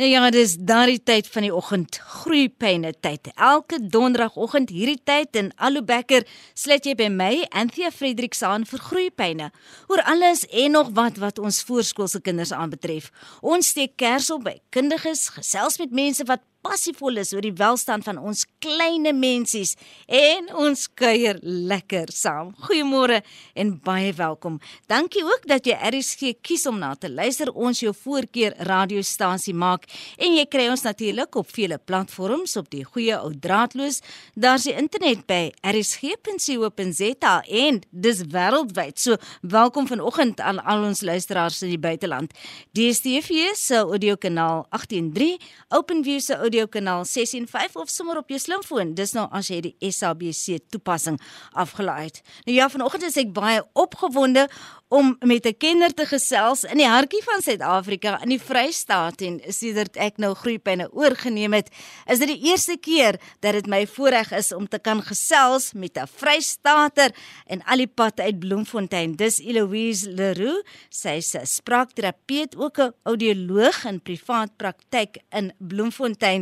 Nou ja, dis daardie tyd van die oggend, groeipyne tyd. Elke donderdagoggend hierdie tyd in Alubekker sluit jy by my, Anthea Fredericks aan vir groeipyne. Oor alles en nog wat wat ons voorskoolse kinders aanbetref. Ons steek kers op by kundiges, gesels met mense wat passievol is oor die welstand van ons kleine mensies en ons kuier lekker saam. Goeiemôre en baie welkom. Dankie ook dat jy RSG kies om na te luister. Ons jou voorkeur radiostasie maak en jy kry ons natuurlik op vele platforms op die goeie ou draadloos. Daar's die internet by rsg.co.za en dis wêreldwyd. So welkom vanoggend aan al ons luisteraars in die buiteland. DStv se audiokanaal 183, OpenView se audiokanaal 615 of sommer op jou slimfoon. Dis nou as jy die SABC toepassing afgelaai het. Nou ja, vanoggend is ek baie opgewonde om met 'n kenner te gesels in die hartjie van Suid-Afrika in die Vrystaat en sedert ek nou groeipyne oorgeneem het, is dit die eerste keer dat dit my voorreg is om te kan gesels met 'n Vrystaater en al die pad uit Bloemfontein. Dis Eloise Leroux, sy's 'n spraakterapeut, ook 'n audioloog in privaat praktyk in Bloemfontein.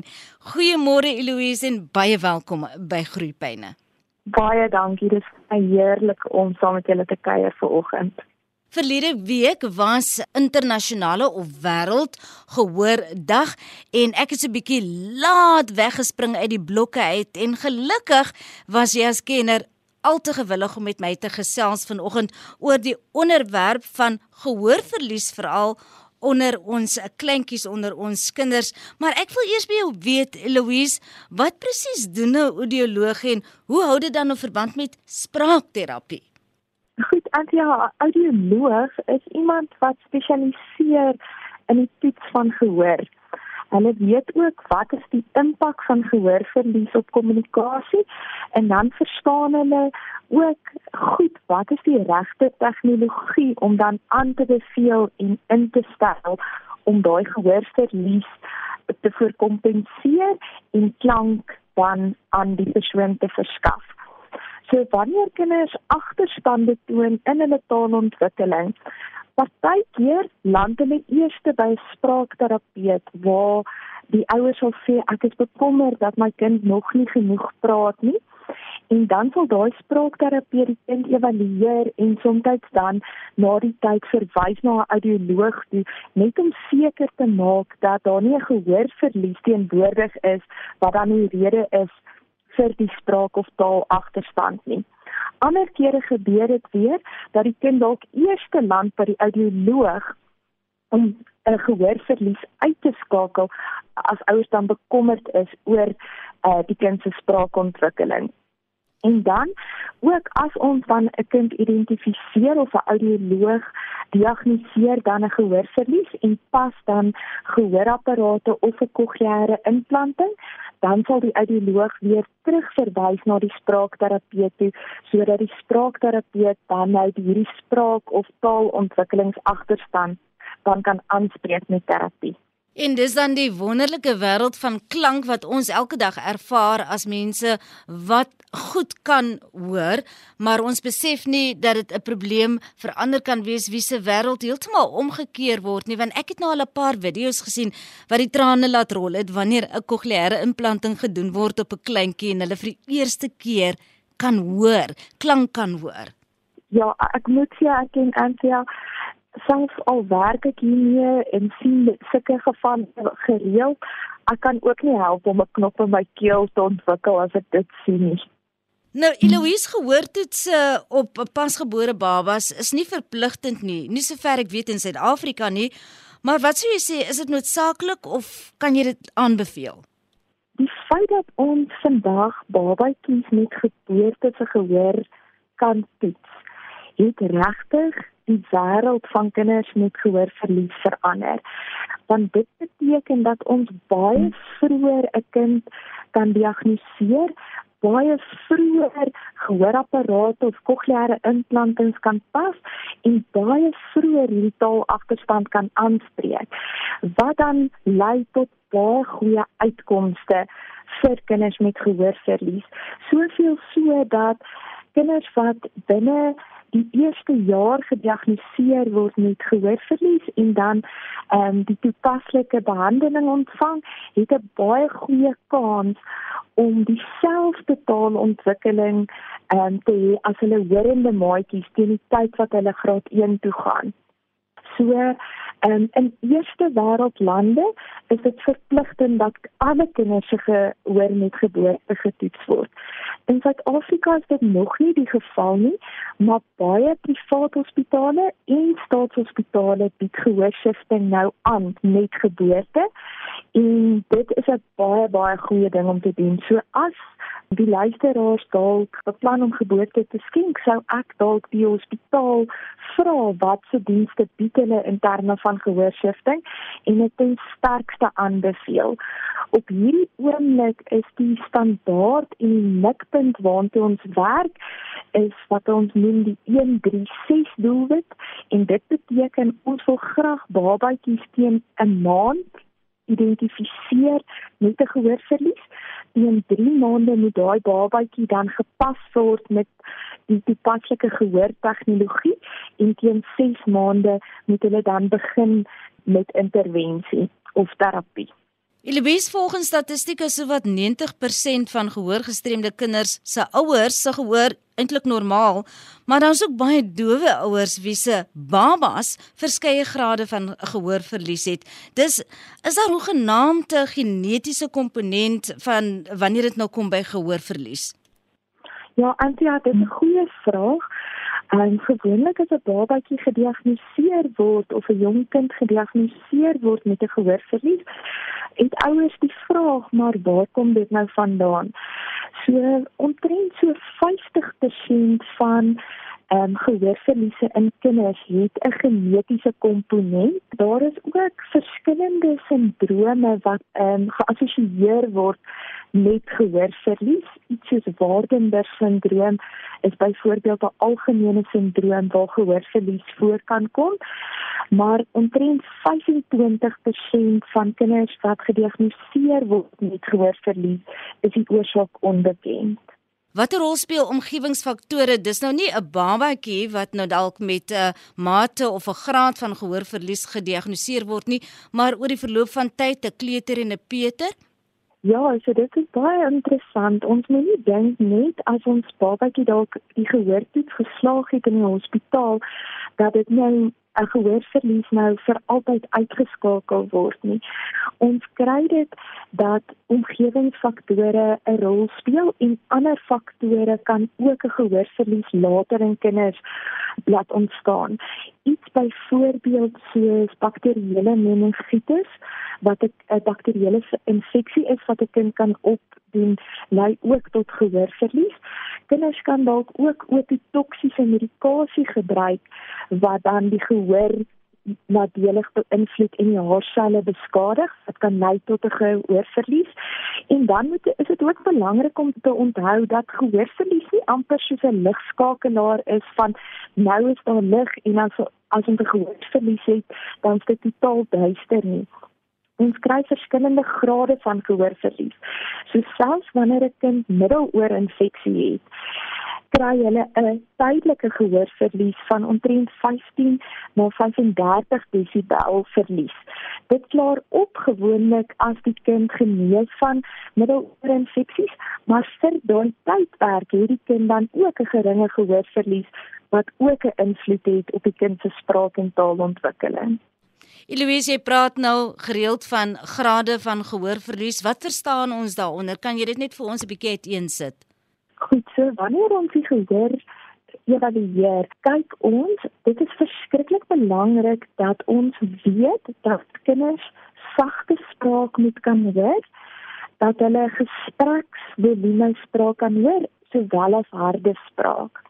Goeiemôre Eloise en baie welkom by Groeipyne. Baie dankie. Dit is heerlik om saam met julle te kuier vanoggend. Verlede week was internasionale of wêreld gehoor dag en ek het so 'n bietjie laat weggespring uit die blokke uit en gelukkig was jy as kenner al te gewillig om met my te gesels vanoggend oor die onderwerp van gehoorverlies veral onder ons kleintjies onder ons kinders maar ek wil eers by jou weet Louise wat presies doen 'n audioloog en hoe hou dit dan 'n verband met spraakterapie Goed, Antia, audioloog is iemand wat spesialiseer in die toets van gehoor. Hulle weet ook wat is die impak van gehoorverlies op kommunikasie en dan verstaan hulle ook goed wat is die regte tegnologie om dan aan te beveel en in te stel om daai gehoorverlies te verkompenseer en klank dan aan die persoon te verskaf. So wanneer kinders agterstande toon in hulle taalontwikkeling, partykeer land hulle eers by spraakterapeut waar die ouers sal sê ek is bekommerd dat my kind nog nie genoeg praat nie. En dan sal daai spraakterapeut die kind evalueer en soms dan na die tyd verwys na 'n audioloog toe net om seker te maak dat daar nie 'n gehoorverlies teenwoordig is wat dan die rede is vir die spraak of taal agterstand nie. Ander kere gebeur dit weer dat die kind dalk eers land by die audioloog om 'n gehoorverlies uit te skakel as ouers dan bekommerd is oor uh, die kind se spraakontwikkeling. En dan ook as ons dan 'n kind identifiseer of 'n audioloog diagnoseer dan 'n gehoorverlies en pas dan gehoorapparate of 'n kokleaire implanting, dan sal die audioloog weer terugverwys na die spraakterapeut toe sodat die spraakterapeut dan nou hierdie spraak of taalontwikkelingsagterstand dan kan aanspreek met terapie. En dis dan die wonderlike wêreld van klank wat ons elke dag ervaar as mense wat goed kan hoor, maar ons besef nie dat dit 'n probleem vir ander kan wees wie se wêreld heeltemal omgekeer word nie, want ek het nou al 'n paar video's gesien wat die trane laat rol het wanneer 'n kokleaire implanting gedoen word op 'n kleintjie en hulle vir die eerste keer kan hoor, klank kan hoor. Ja, ek moet sê ek ken Antia self al werk ek hiermee en sien sulke gevalle gereeld, ek kan ook nie help om 'n knop in my keel te ontwikkel as ek dit sien nie. Nou Eloise gehoortoetse uh, op pasgebore babas is nie verpligtend nie, nie sover ek weet in Suid-Afrika nie. Maar wat sou jy sê, is dit noodsaaklik of kan jy dit aanbeveel? Die feit dat ons vandag babatjies met geboorte se gehoor kan toets, het regtig die wêreld van kinders met gehoorverlies verander. Want dit beteken dat ons baie vroeër 'n kind kan diagnoseer, baie vroeër gehoorapparate of kokleaire implantings kan pas en baie vroeër hierdie taalagterstand kan aanspreek. Wat dan lei tot baie goeie uitkomste vir kinders met gehoorverlies. Soveel so dat kinders wat binne die eerste jaar gediagnoseer word met gehoorverlies en dan ehm um, die toepaslike behandeling ontvang, het 'n baie goeie kans om dieselfde taalontwikkeling ehm um, te hê as hulle horende maatjies teen die tyd wat hulle graad 1 toe gaan. So Um, in eerste wêreldlande is dit verpligtend dat alle kinders se gehoor met geboorte getoets word. In Suid-Afrika is dit nog nie die geval nie, maar baie private hospitale en staatshospitale bied gehoorsifting nou aan met geboorte. En dit is 'n baie baie goeie ding om te doen. So as die luisteraars dalk beplan om geboorte te skenk, sou ek dalk die hospitaal vra wat se dienste bied hulle in terme van gehoorsifting en dit ten sterkste aanbeveel. Op hierdie oomblik is die standaard en die mikpunt waartoe ons werk is wat ons noem die 136 doelwit en dit beteken ons wil graag babatjies teen 'n maand identifiseer met 'n gehoorverlies teen 3 maande moet daai babatjie dan gepas word met die toepaslike gehoortegnologie en teen 6 maande moet hulle dan begin met intervensie of terapie. Elise volgens statistieke sou wat 90% van gehoorgestremde kinders se ouers se gehoor eintlik normaal, maar daar's ook baie dowe ouers wie se babas verskeie grade van gehoorverlies het. Dis is daar hoe genaamde genetiese komponent van wanneer dit nou kom by gehoorverlies? Ja, Antia, dit is 'n goeie vraag. En gewoonlik as 'n babatjie gediagnoseer word of 'n jong kind gediagnoseer word met 'n gehoorverlies, het ouers die vraag, maar waar kom dit nou vandaan? So omtrent so 50% van ehm um, gehoorverliese in kinders het 'n genetiese komponent. Daar is ook verskillende sindrome wat ehm um, geassosieer word met gehoorverlies. Iets soos Waardenburg syndroom is byvoorbeeld 'n algemene sindroom waar gehoorverlies voor kan kom. Maar omtrent 25% van kinders wat gediagnoseer word met gehoorverlies, is die oorsaak onbekend. Watter rol speel omgewingsfaktore? Dis nou nie 'n babatjie wat nou dalk met 'n mate of 'n graad van gehoorverlies gediagnoseer word nie, maar oor die verloop van tyd 'n kleuter en 'n peuter. Ja, so dit is baie interessant. Ons moet nie dink net as ons babatjie dalk die gehoortoets geslaag het in die hospitaal dat dit nou 'n gehoorverlies nou vir altyd uitgeskakel word nie. Ons kry dit dat omgewingsfaktore 'n rol speel en ander faktore kan ook 'n gehoorverlies later in kinders laat ontstaan. Iets byvoorbeeld soos bakterieële meningitis wat 'n bakterieële infeksie is wat 'n kind kan opdoen, lei ook tot gehoorverlies. Kinders kan dalk ook ototoksiese medikasie gebruik wat dan die gehoor nadelig beïnvloed en die haarselle beskadig. Dit kan lei tot 'n gehoorverlies. En dan moet is dit ook belangrik om te onthou dat gehoorverlies nie amper soos 'n ligskakelaar is van nou is daar lig en dan so as ons 'n gehoorverlies het, dan is dit totaal duister nie. Ons kry verskillende grade van gehoorverlies. So selfs wanneer 'n kind middeloorinfeksie het, kry hulle 'n tydelike gehoorverlies van omtrent 15 na 35 desibel verlies. Dit klaar op gewoonlik as die kind genees van middeloorinfeksies, maar vir daai tydperk het die kind dan ook 'n geringe gehoorverlies wat ook 'n invloed het op die kind se spraak en taalontwikkeling. Eloise, jy praat nou gereeld van grade van gehoorverlies. Wat verstaan ons daaronder? Kan jy dit net vir ons 'n bietjie uiteensit? Goed, so wanneer ons die gehoor evalueer, kyk ons, dit is verskriklik belangrik dat ons weet dat kinders sagte spraak moet kan hoor, dat hulle gespreksvolume spraak kan hoor sowel as harde spraak.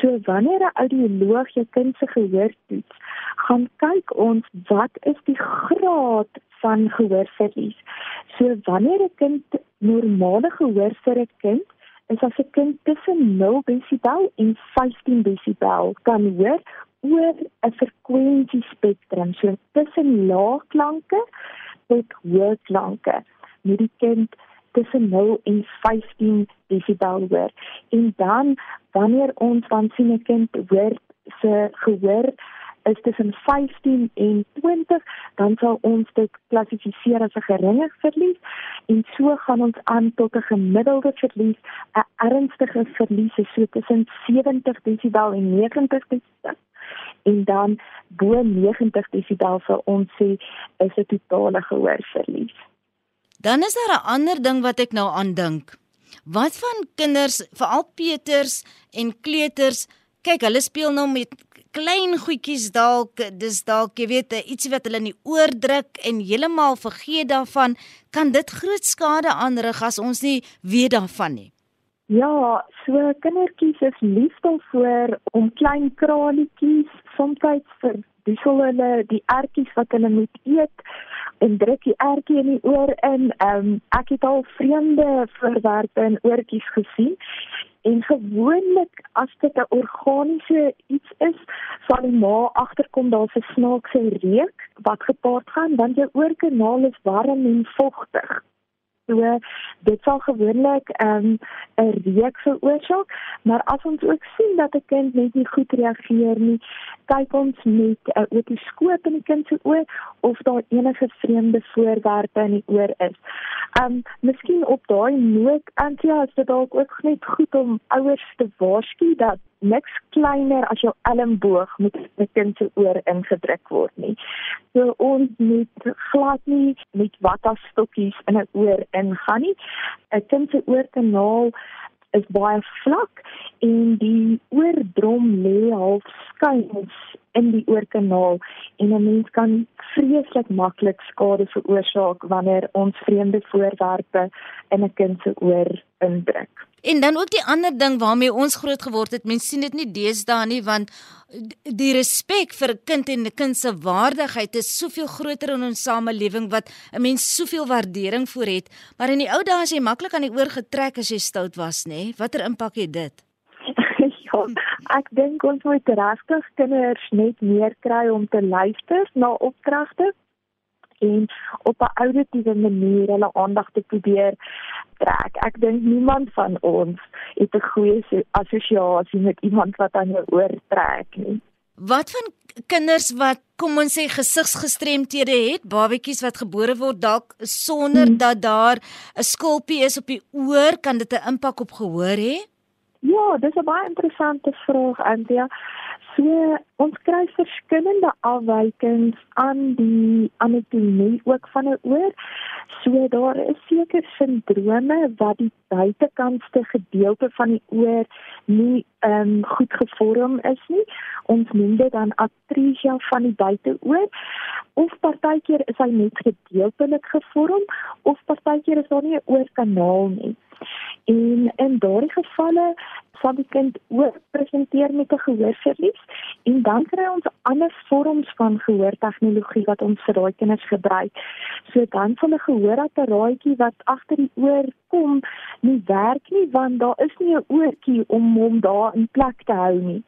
So wanneer 'n audioloog jou kind se gehoor toets, gaan kyk ons wat is die graad van gehoorverlies. So wanneer 'n kind normale gehoor vir 'n kind is as 'n kind tussen 0 desibel en 15 desibel kan hoor oor 'n frekwensie spektrum, so tussen laagklanke tot hoë klanke. Met die kind tussen 0 en 15 desibel hoor. En dan wanneer ons dan sien 'n kind hoor se gehoor is tussen 15 en 20, dan sal ons dit klassifiseer as 'n geringe verlies en so gaan ons aan tot 'n gemiddelde verlies, 'n ernstige verlies is so tussen 70 desibel en 90 desibel. En dan bo 90 desibel sal ons sê is 'n totale gehoorverlies. Dan is daar 'n ander ding wat ek nou aan dink. Wat van kinders, veral Peters en kleuters, kyk hulle speel nou met klein goedjies dalk dis dalk jy weet iets wat hulle in die oor druk en heeltemal vergeet daarvan kan dit groot skade aanrig as ons nie weet daarvan nie Ja, so kindertjies is lief daarvoor om klein kralietjies soms vir dis hulle die ertjies wat hulle moet eet en druk die ertjie in die oor in. Ehm um, ek het al vreemde voorwerpe in oortjies gesien En gewoonlik as dit 'n organiese iets is, sal die ma agterkom daar's 'n snaakse reuk wat gepaard gaan want jou oorkanaal is warm en vogtig. So dit sal gewoonlik ehm, 'n um, reuk veroorsaak, maar as ons ook sien dat 'n kind net nie goed reageer nie, kyk ons met 'n uh, otoskoop in die kind se oë of daar enige vreemde voorwerpe in die oor is. Um miskien op daai noot Antjie, is dit dalk ook net goed om ouers te waarsku dat niks kleiner as jou elmboog moet in 'n kind se oor ingedruk word nie. So ons moet glad nie met watastokkies in 'n oor ingaan nie. 'n Kind se oorkanaal is baie vlak en die oordrom lê half skuins in die oorkanaal en 'n mens kan vreeslik maklik skade veroorsaak wanneer ons vreemde voorwerpe in 'n kind se oor indruk. En dan ook die ander ding waarmee ons groot geword het, mense sien dit nie deesdae nie want die respek vir 'n kind en 'n kind se waardigheid is soveel groter in ons samelewing wat 'n mens soveel waardering vir het, maar in die ou dae as jy maklik aan die oor getrek as jy stout was, nê? Watter impak het dit? Ja, ek dink ons moet regtig kinders net meer kry om te luister na opdragte en op 'n auditiewe manier hulle aandag te probeer trek. Ek dink niemand van ons het 'n goeie assosiasie met iemand wat aan jou oor trek nie. Wat van kinders wat kom ons sê gesigsgestremthede het, babetjies wat gebore word dalk sonder hmm. dat daar 'n skulpie is op die oor, kan dit 'n impak op gehoor hê? Ja, dis 'n baie interessante vraag, Antia. So, ons kry verskillende afwykings aan die anatomie ook van 'n oor. So daar is seker sindrome wat die buitekantste gedeelte van die oor nie ehm um, goed gevorm is nie. Ons noem dit dan atresia van die buiteoor. Of partykeer is hy net gedeeltelik gevorm of partykeer is daar nie 'n oorkanaal nie. En in daardie gevalle sal die kind ook presenteer met 'n gehoorverlies en dan kry ons ander vorms van gehoortegnologie wat ons vir daai kinders gebruik. So dan van 'n gehoorapparaatjie wat agter die oor kom, nie werk nie want daar is nie 'n oortjie om hom daar in plek te hou nie.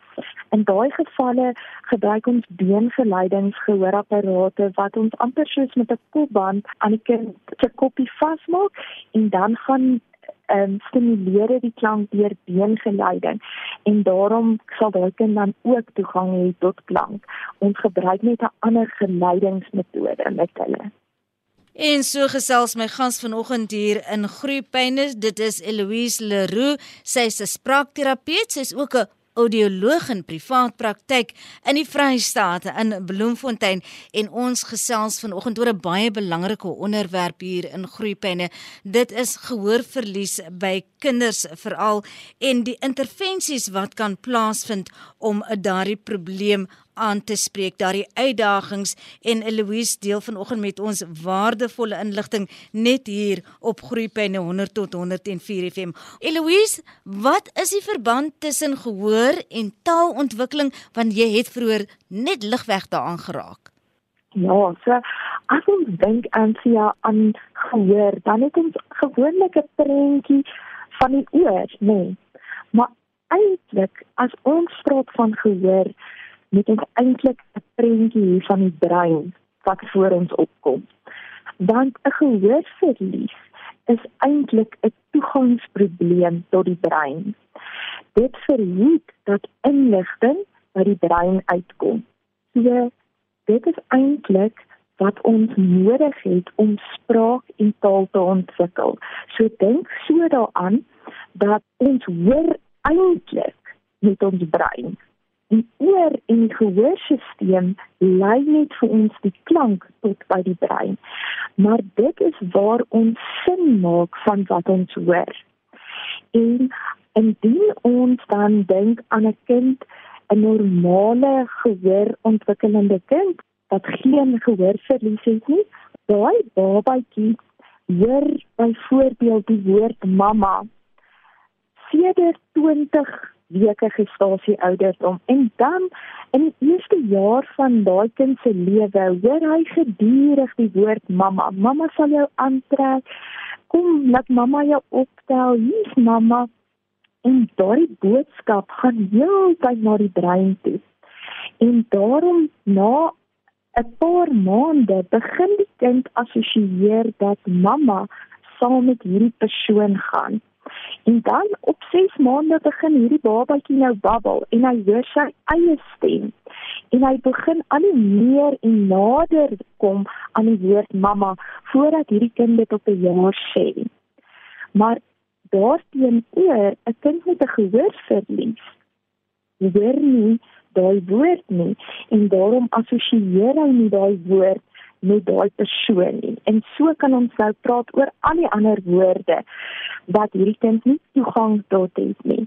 In daai gevalle gebruik ons beengeleidings-gehoorapparate wat ons amper soos met 'n kopband aan die kind se kopie vasmaak en dan gaan ehm um, stimuleer die klank deur beengeleiding en daarom sal daai kind dan ook toegang hê tot klank. Ons gebruik net 'n ander geleidingsmetode met hulle. En so gesels my gans vanoggend hier in Groepyne, dit is Eloise Leroux. Sy is 'n spraakterapeut, sy is ook 'n audioloog in privaat praktyk in die Vrystaat in Bloemfontein en ons gesels vanoggend oor 'n baie belangrike onderwerp hier in Groepyne. Dit is gehoorverlies by kinders veral en die intervensies wat kan plaasvind om daardie probleem aan te spreek daardie uitdagings en Eloise deel vanoggend met ons waardevolle inligting net hier op Groepyne 100 tot 104 FM. Eloise, wat is die verband tussen gehoor en taalontwikkeling want jy het vroeër net ligweg daaraan geraak? Ja, so as ons dink aan sia aan gehoor, dan het ons gewoonlik 'n prentjie van die oor, nê. Nee. Maar eintlik as ons praat van gehoor, moet ons eintlik 'n prentjie van die brein wat voor ons opkom. Want 'n gehoorverlies is eintlik 'n toegangsprobleem tot die brein. Dit verhoed dat inligting by die brein uitkom. So dit is eintlik wat ons nodig het om spraak en taal te ontwikkel. So dink so daaraan dat ons hoor eintlik met ons brein. Die oor en die gehoorstelsel lei net vir ons die klank tot by die brein. Maar dit is waar ons sin maak van wat ons hoor. En indien ons dan dink aan 'n kind, 'n normale gehoorontwikkelende kind, wat geen gehoorverlies het nie. Daai babatjie hoor byvoorbeeld die woord mamma sedert 20 weke gestasie ouderdom en dan in die eerste jaar van daai kind se lewe hoor hy gedurig die woord mamma. Mamma sal jou aantrek. Kom, laat mamma jou optel. Hier's mamma. En daai boodskap gaan heeltyd na die brein toe. En daarom na 'n paar maande begin die kind assosieer dat mamma saam met hierdie persoon gaan. En dan op 6 maande begin hierdie babatjie nou babbel en hy hoor sy eie stem. En hy begin al hoe meer en nader kom aan die woord mamma voordat hierdie kind dit op 'n jaar sê. Maar daarteenoor 'n kind met 'n gehoorverlies hoor nie daai woord nie en daarom assosieer hy nie daai woord met daai persoon nie. En so kan ons nou praat oor al die ander woorde wat hierdie kind nie toegang tot het nie.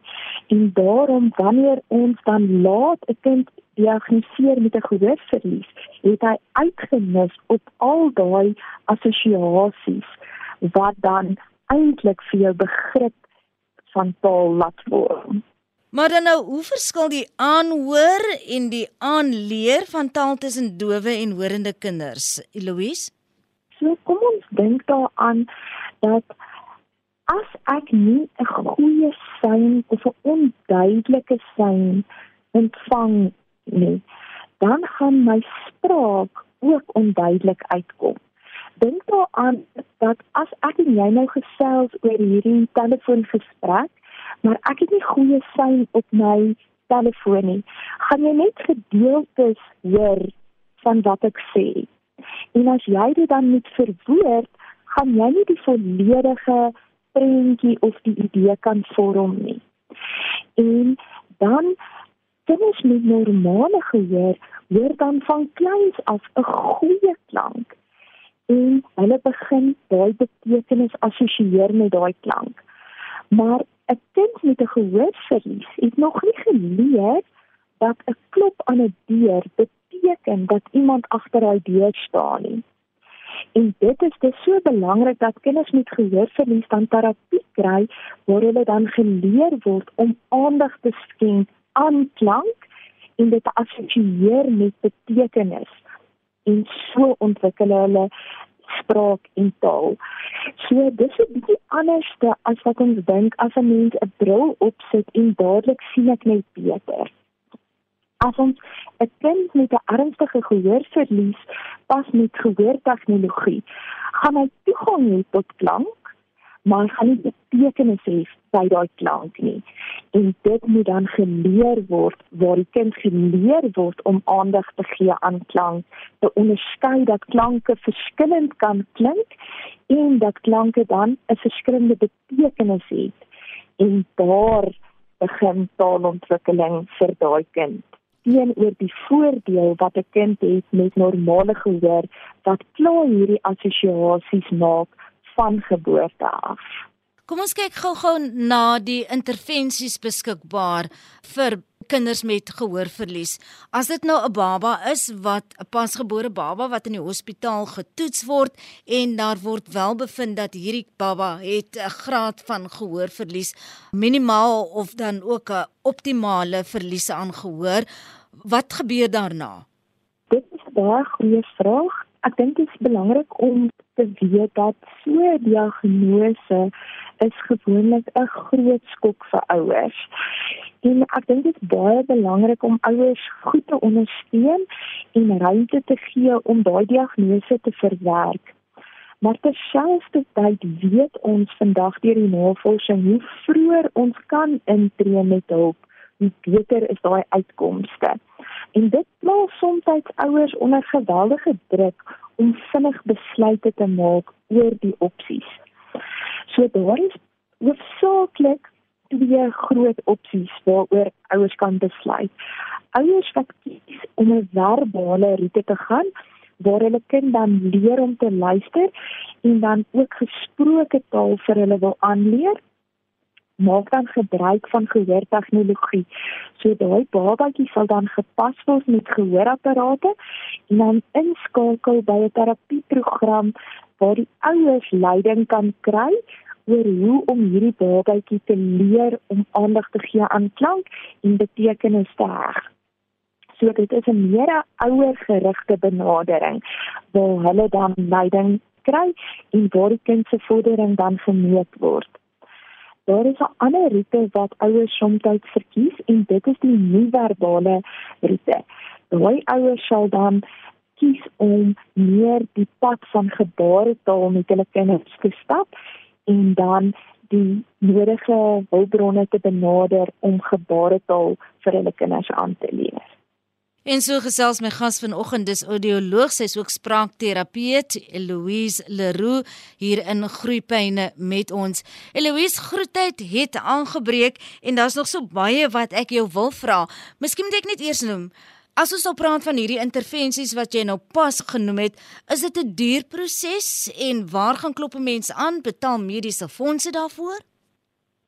En daarom wanneer ons dan laat 'n kind diagnoseer met 'n gehoorverlies, het hy uitgemis op al daai assosiasies wat dan eintlik vir jou begrip van taal laat word. Maar dan nou, hoe verskil die aanhoor en die aanleer van taal tussen dowe en horende kinders, Eloise? So kom ons dink daaraan dat as ek nie 'n goeie sein of 'n onduidelike sein ontvang nie, dan gaan my spraak ook onduidelik uitkom. Dink daaraan dat as ek en jy nou gesels oor hierdie telefoongesprek maar ek het nie goeie sein op my telefoon nie. Gaan jy net gedeeltes hoor van wat ek sê. En as jy dit dan moet verwoord, gaan jy nie die volledige prentjie of die idee kan vorm nie. En dan kinders met normale gehoor hoor dan van kleins af 'n goeie klank en hulle begin daai betekenis assosieer met daai klank. Maar 'n kind met 'n gehoorverlies het nog nie geleer dat 'n klop aan 'n deur beteken dat iemand agter daai deur staan nie. En dit is dis so belangrik dat kinders met gehoorverlies dan terapie kry waar hulle dan geleer word om aandag te skenk aan klank en dit te assosieer met betekenis. En so ontwikkel hulle spraak en taal. So dis 'n bietjie anderste as wat ons dink as 'n mens 'n bril opsit en dadelik sien ek net beter. As ons 'n kind met 'n ernstige gehoorverlies pas met gehoortegnologie, gaan hy toegang hê tot klank maar gaan nie betekenis hê by daai klank nie. En dit moet dan geleer word waar die kind geleer word om aandag te gee aan klank, te onderskei dat klanke verskillend kan klink en dat klanke dan 'n verskillende betekenis het. En daar begin taalontwikkeling vir daai kind teenoor die voordeel wat 'n kind het met normale gehoor wat klaar hierdie assosiasies maak van geboorte af. Kom ons kyk gou-gou na die intervensies beskikbaar vir kinders met gehoorverlies. As dit nou 'n baba is wat 'n pasgebore baba wat in die hospitaal getoets word en daar word wel bevind dat hierdie baba het 'n graad van gehoorverlies minimaal of dan ook 'n optimale verlies aan gehoor, wat gebeur daarna? Dit is 'n baie goeie vraag. Ek dink dit is belangrik om te weet dat so diagnose is gewoonlik 'n groot skok vir ouers. En ek dink dit is baie belangrik om ouers goed te ondersteun en ruimte te gee om daai diagnose te verwerk. Maar terselfdertyd weet ons vandag deur die navorsing hoe vroeër ons kan intree met hulp, hoe beter is daai uitkomste. En dit plaas soms ouers onder geweldige druk om vinnig besluite te maak oor die opsies. So daar is hoofsaaklik twee groot opsies waaroor ouers kan besluit. Ouers wat kies om 'n verbale roete te gaan waar hulle kind dan leer om te luister en dan ook gesproke taal vir hulle wil aanleer maak dan gebruik van gehoortegnologie. So daai babatjie sal dan gepas word met gehoorapparate en dan inskakel by 'n terapieprogram waar die ouers leiding kan kry oor hoe om hierdie babatjie te leer om aandag te gee aan klank en betekenis te heg. So dit is 'n meer ouergerigte benadering waar hulle dan leiding kry en waar die kind se vordering dan gemeet word. Daar is 'n ander roete wat ouers soms verkies en dit is die nie-verbale roete. Daai ouers sal dan kies om meer die pad van gebaretaal met hulle kinders te stap en dan die nodige hulpbronne te benader om gebaretaal vir hulle kinders aan te leer. En so gesels my gas vanoggend dis audioloog, sy's ook spraakterapeut, Eloise Leroux hier in Groepyne met ons. Eloise, groetheid het aangebreek en daar's nog so baie wat ek jou wil vra. Miskien moet ek net eers noem As ons nou praat van hierdie intervensies wat jy nou pas genoem het, is dit 'n duur proses en waar gaan klop 'n mens aan? Betaal mediese fondse daarvoor?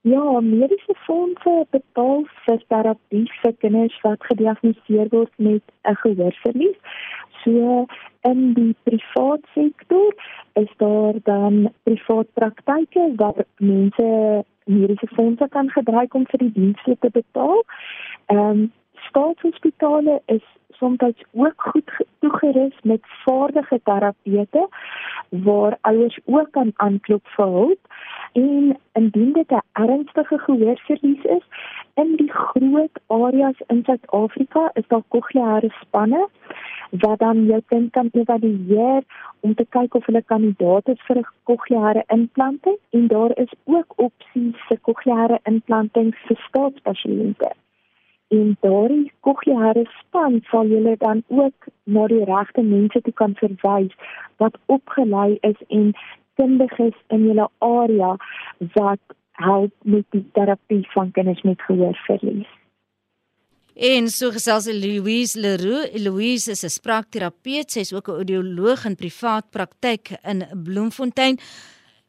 Ja, mediese fondse betaal vir terapie vir kinders wat gediagnoseer word met 'n gehoorverlies. So in die privaat sektor is daar dan privaat praktyke waar mense mediese fondse kan gebruik om vir die dienste te betaal. Ehm um, staatshospitale is soms ook goed toegerus met vaardige terapeute waar ouers ook kan aanklop vir hulp en indien dit 'n ernstige gehoorverlies is in die groot areas in Suid-Afrika is daar kokleaire spanne wat dan jou kind kan evalueer om te kyk of hulle kandidaat is vir 'n kokleaire implanting en daar is ook opsies vir kokleaire implantings vir staatspasiënte en daardie kokleaire span sal julle dan ook na die regte mense toe kan verwys wat opgelei is en kundig is in julle area wat help met die terapie van kinders met gehoorverlies. En so gesels Louise Leroux. Louise is 'n spraakterapeut. Sy is ook 'n audioloog in privaat praktyk in Bloemfontein.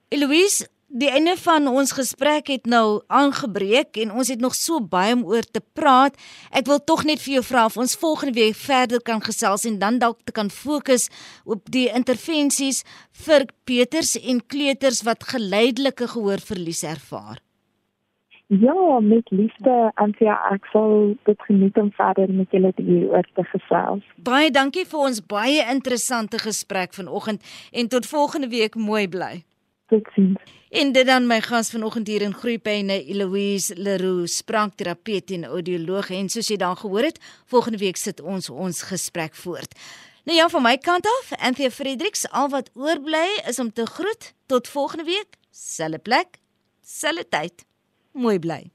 Louise, Die einde van ons gesprek het nou aangebreek en ons het nog so baie om oor te praat. Ek wil tog net vir jou vra of ons volgende week verder kan gesels en dan dalk te kan fokus op die intervensies vir Peters en kleuters wat geleidelike gehoorverlies ervaar. Ja, met liefde vir ek sal dit geniet om verder met julle te oor te gesels. Baie dankie vir ons baie interessante gesprek vanoggend en tot volgende week mooi bly. Totsiens. En dit dan my gas vanoggend hier in Groepyne Eloise Leroux, spraakterapeut en audioloog en soos jy dan gehoor het, volgende week sit ons ons gesprek voort. Nou ja, van my kant af, Anthea Fredericks, al wat oorbly is om te groet tot volgende week, selfe plek, selfe tyd. Mooi bly.